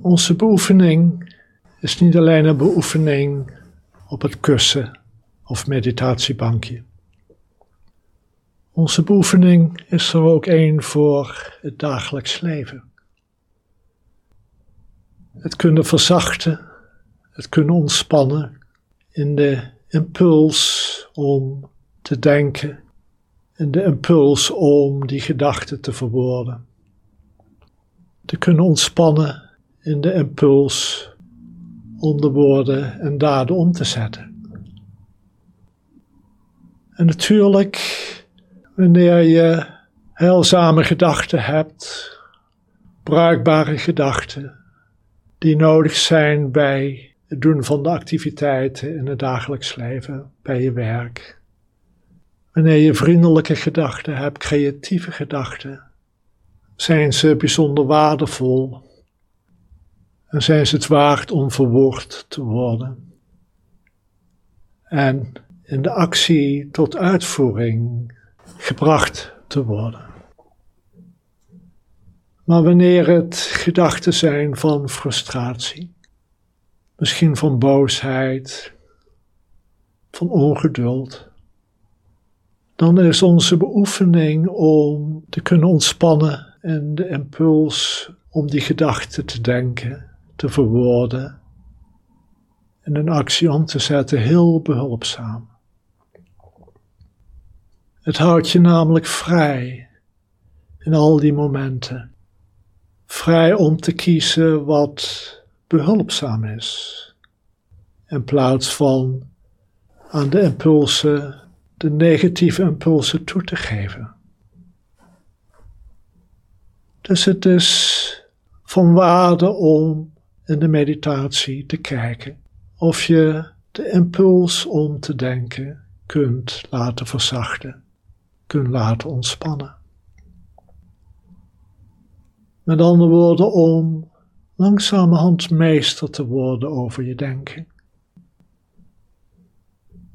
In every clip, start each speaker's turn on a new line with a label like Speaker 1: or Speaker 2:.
Speaker 1: Onze beoefening is niet alleen een beoefening op het kussen of meditatiebankje. Onze beoefening is er ook één voor het dagelijks leven. Het kunnen verzachten, het kunnen ontspannen in de impuls om te denken, in de impuls om die gedachten te verwoorden. Te kunnen ontspannen in de impuls om de woorden en daden om te zetten. En natuurlijk, wanneer je heilzame gedachten hebt, bruikbare gedachten, die nodig zijn bij het doen van de activiteiten in het dagelijks leven, bij je werk. Wanneer je vriendelijke gedachten hebt, creatieve gedachten, zijn ze bijzonder waardevol en zijn ze het waard om verwoord te worden. En in de actie tot uitvoering gebracht te worden. Maar wanneer het gedachten zijn van frustratie, misschien van boosheid, van ongeduld, dan is onze beoefening om te kunnen ontspannen en de impuls om die gedachten te denken, te verwoorden en een actie om te zetten heel behulpzaam. Het houdt je namelijk vrij in al die momenten. Vrij om te kiezen wat behulpzaam is. In plaats van aan de impulsen, de negatieve impulsen toe te geven. Dus het is van waarde om in de meditatie te kijken of je de impuls om te denken kunt laten verzachten kunt laten ontspannen. Met andere woorden, om langzamerhand meester te worden over je denken.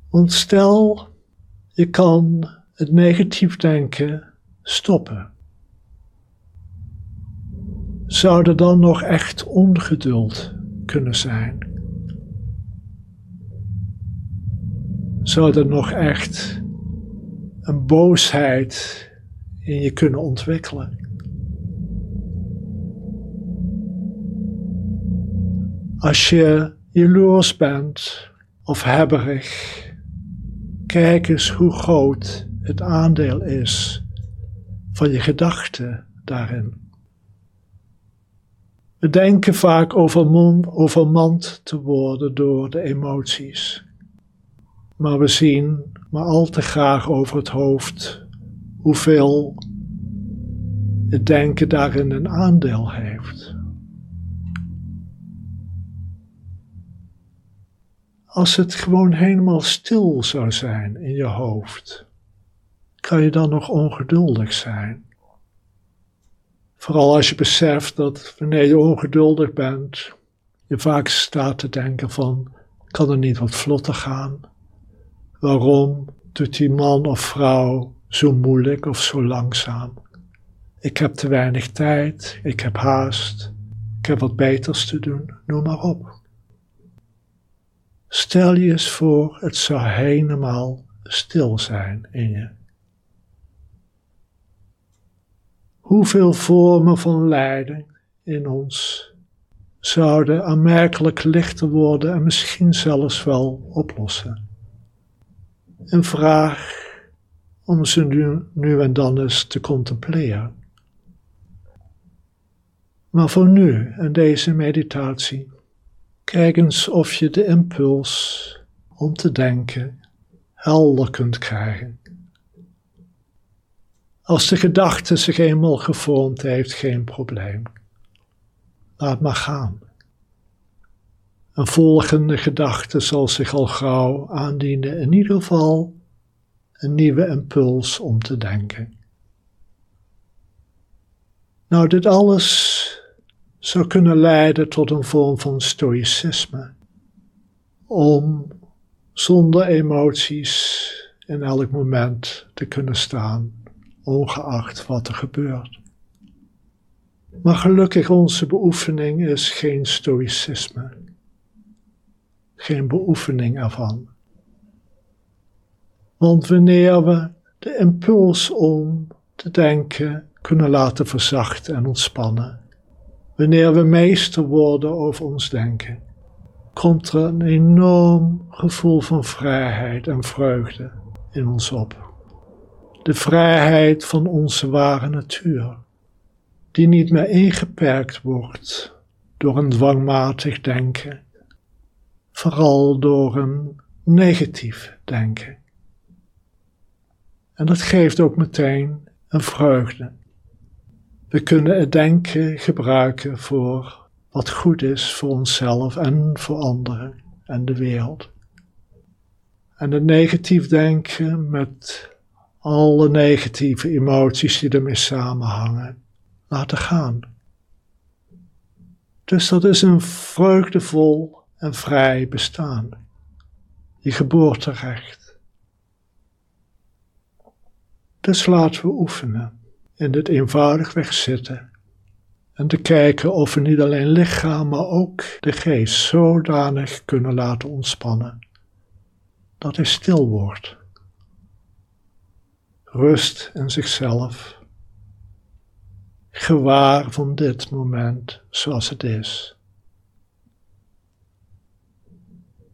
Speaker 1: Want stel, je kan het negatief denken stoppen. Zou er dan nog echt ongeduld kunnen zijn? Zou er nog echt een boosheid in je kunnen ontwikkelen. Als je jaloers bent of hebberig, kijk eens hoe groot het aandeel is van je gedachten daarin. We denken vaak overmand te worden door de emoties. Maar we zien maar al te graag over het hoofd hoeveel het denken daarin een aandeel heeft. Als het gewoon helemaal stil zou zijn in je hoofd, kan je dan nog ongeduldig zijn. Vooral als je beseft dat wanneer je ongeduldig bent, je vaak staat te denken van, kan er niet wat vlotter gaan? Waarom doet die man of vrouw zo moeilijk of zo langzaam? Ik heb te weinig tijd, ik heb haast, ik heb wat beters te doen, noem maar op. Stel je eens voor, het zou helemaal stil zijn in je. Hoeveel vormen van lijden in ons zouden aanmerkelijk lichter worden en misschien zelfs wel oplossen? een vraag om ze nu, en dan eens te contempleren. Maar voor nu en deze meditatie, kijk eens of je de impuls om te denken helder kunt krijgen. Als de gedachte zich eenmaal gevormd heeft, geen probleem. Laat maar gaan. Een volgende gedachte zal zich al gauw aandienen, in ieder geval een nieuwe impuls om te denken. Nou, dit alles zou kunnen leiden tot een vorm van stoïcisme, om zonder emoties in elk moment te kunnen staan, ongeacht wat er gebeurt. Maar gelukkig onze beoefening is geen stoïcisme. Geen beoefening ervan. Want wanneer we de impuls om te denken kunnen laten verzachten en ontspannen, wanneer we meester worden over ons denken, komt er een enorm gevoel van vrijheid en vreugde in ons op. De vrijheid van onze ware natuur, die niet meer ingeperkt wordt door een dwangmatig denken, vooral door een negatief denken. En dat geeft ook meteen een vreugde. We kunnen het denken gebruiken voor wat goed is voor onszelf en voor anderen en de wereld. En het negatief denken met alle negatieve emoties die ermee samenhangen, laten gaan. Dus dat is een vreugdevol en vrij bestaan. Je geboorterecht. Dus laten we oefenen in dit eenvoudigweg zitten en te kijken of we niet alleen lichaam, maar ook de geest zodanig kunnen laten ontspannen dat hij stil wordt. Rust in zichzelf, gewaar van dit moment zoals het is.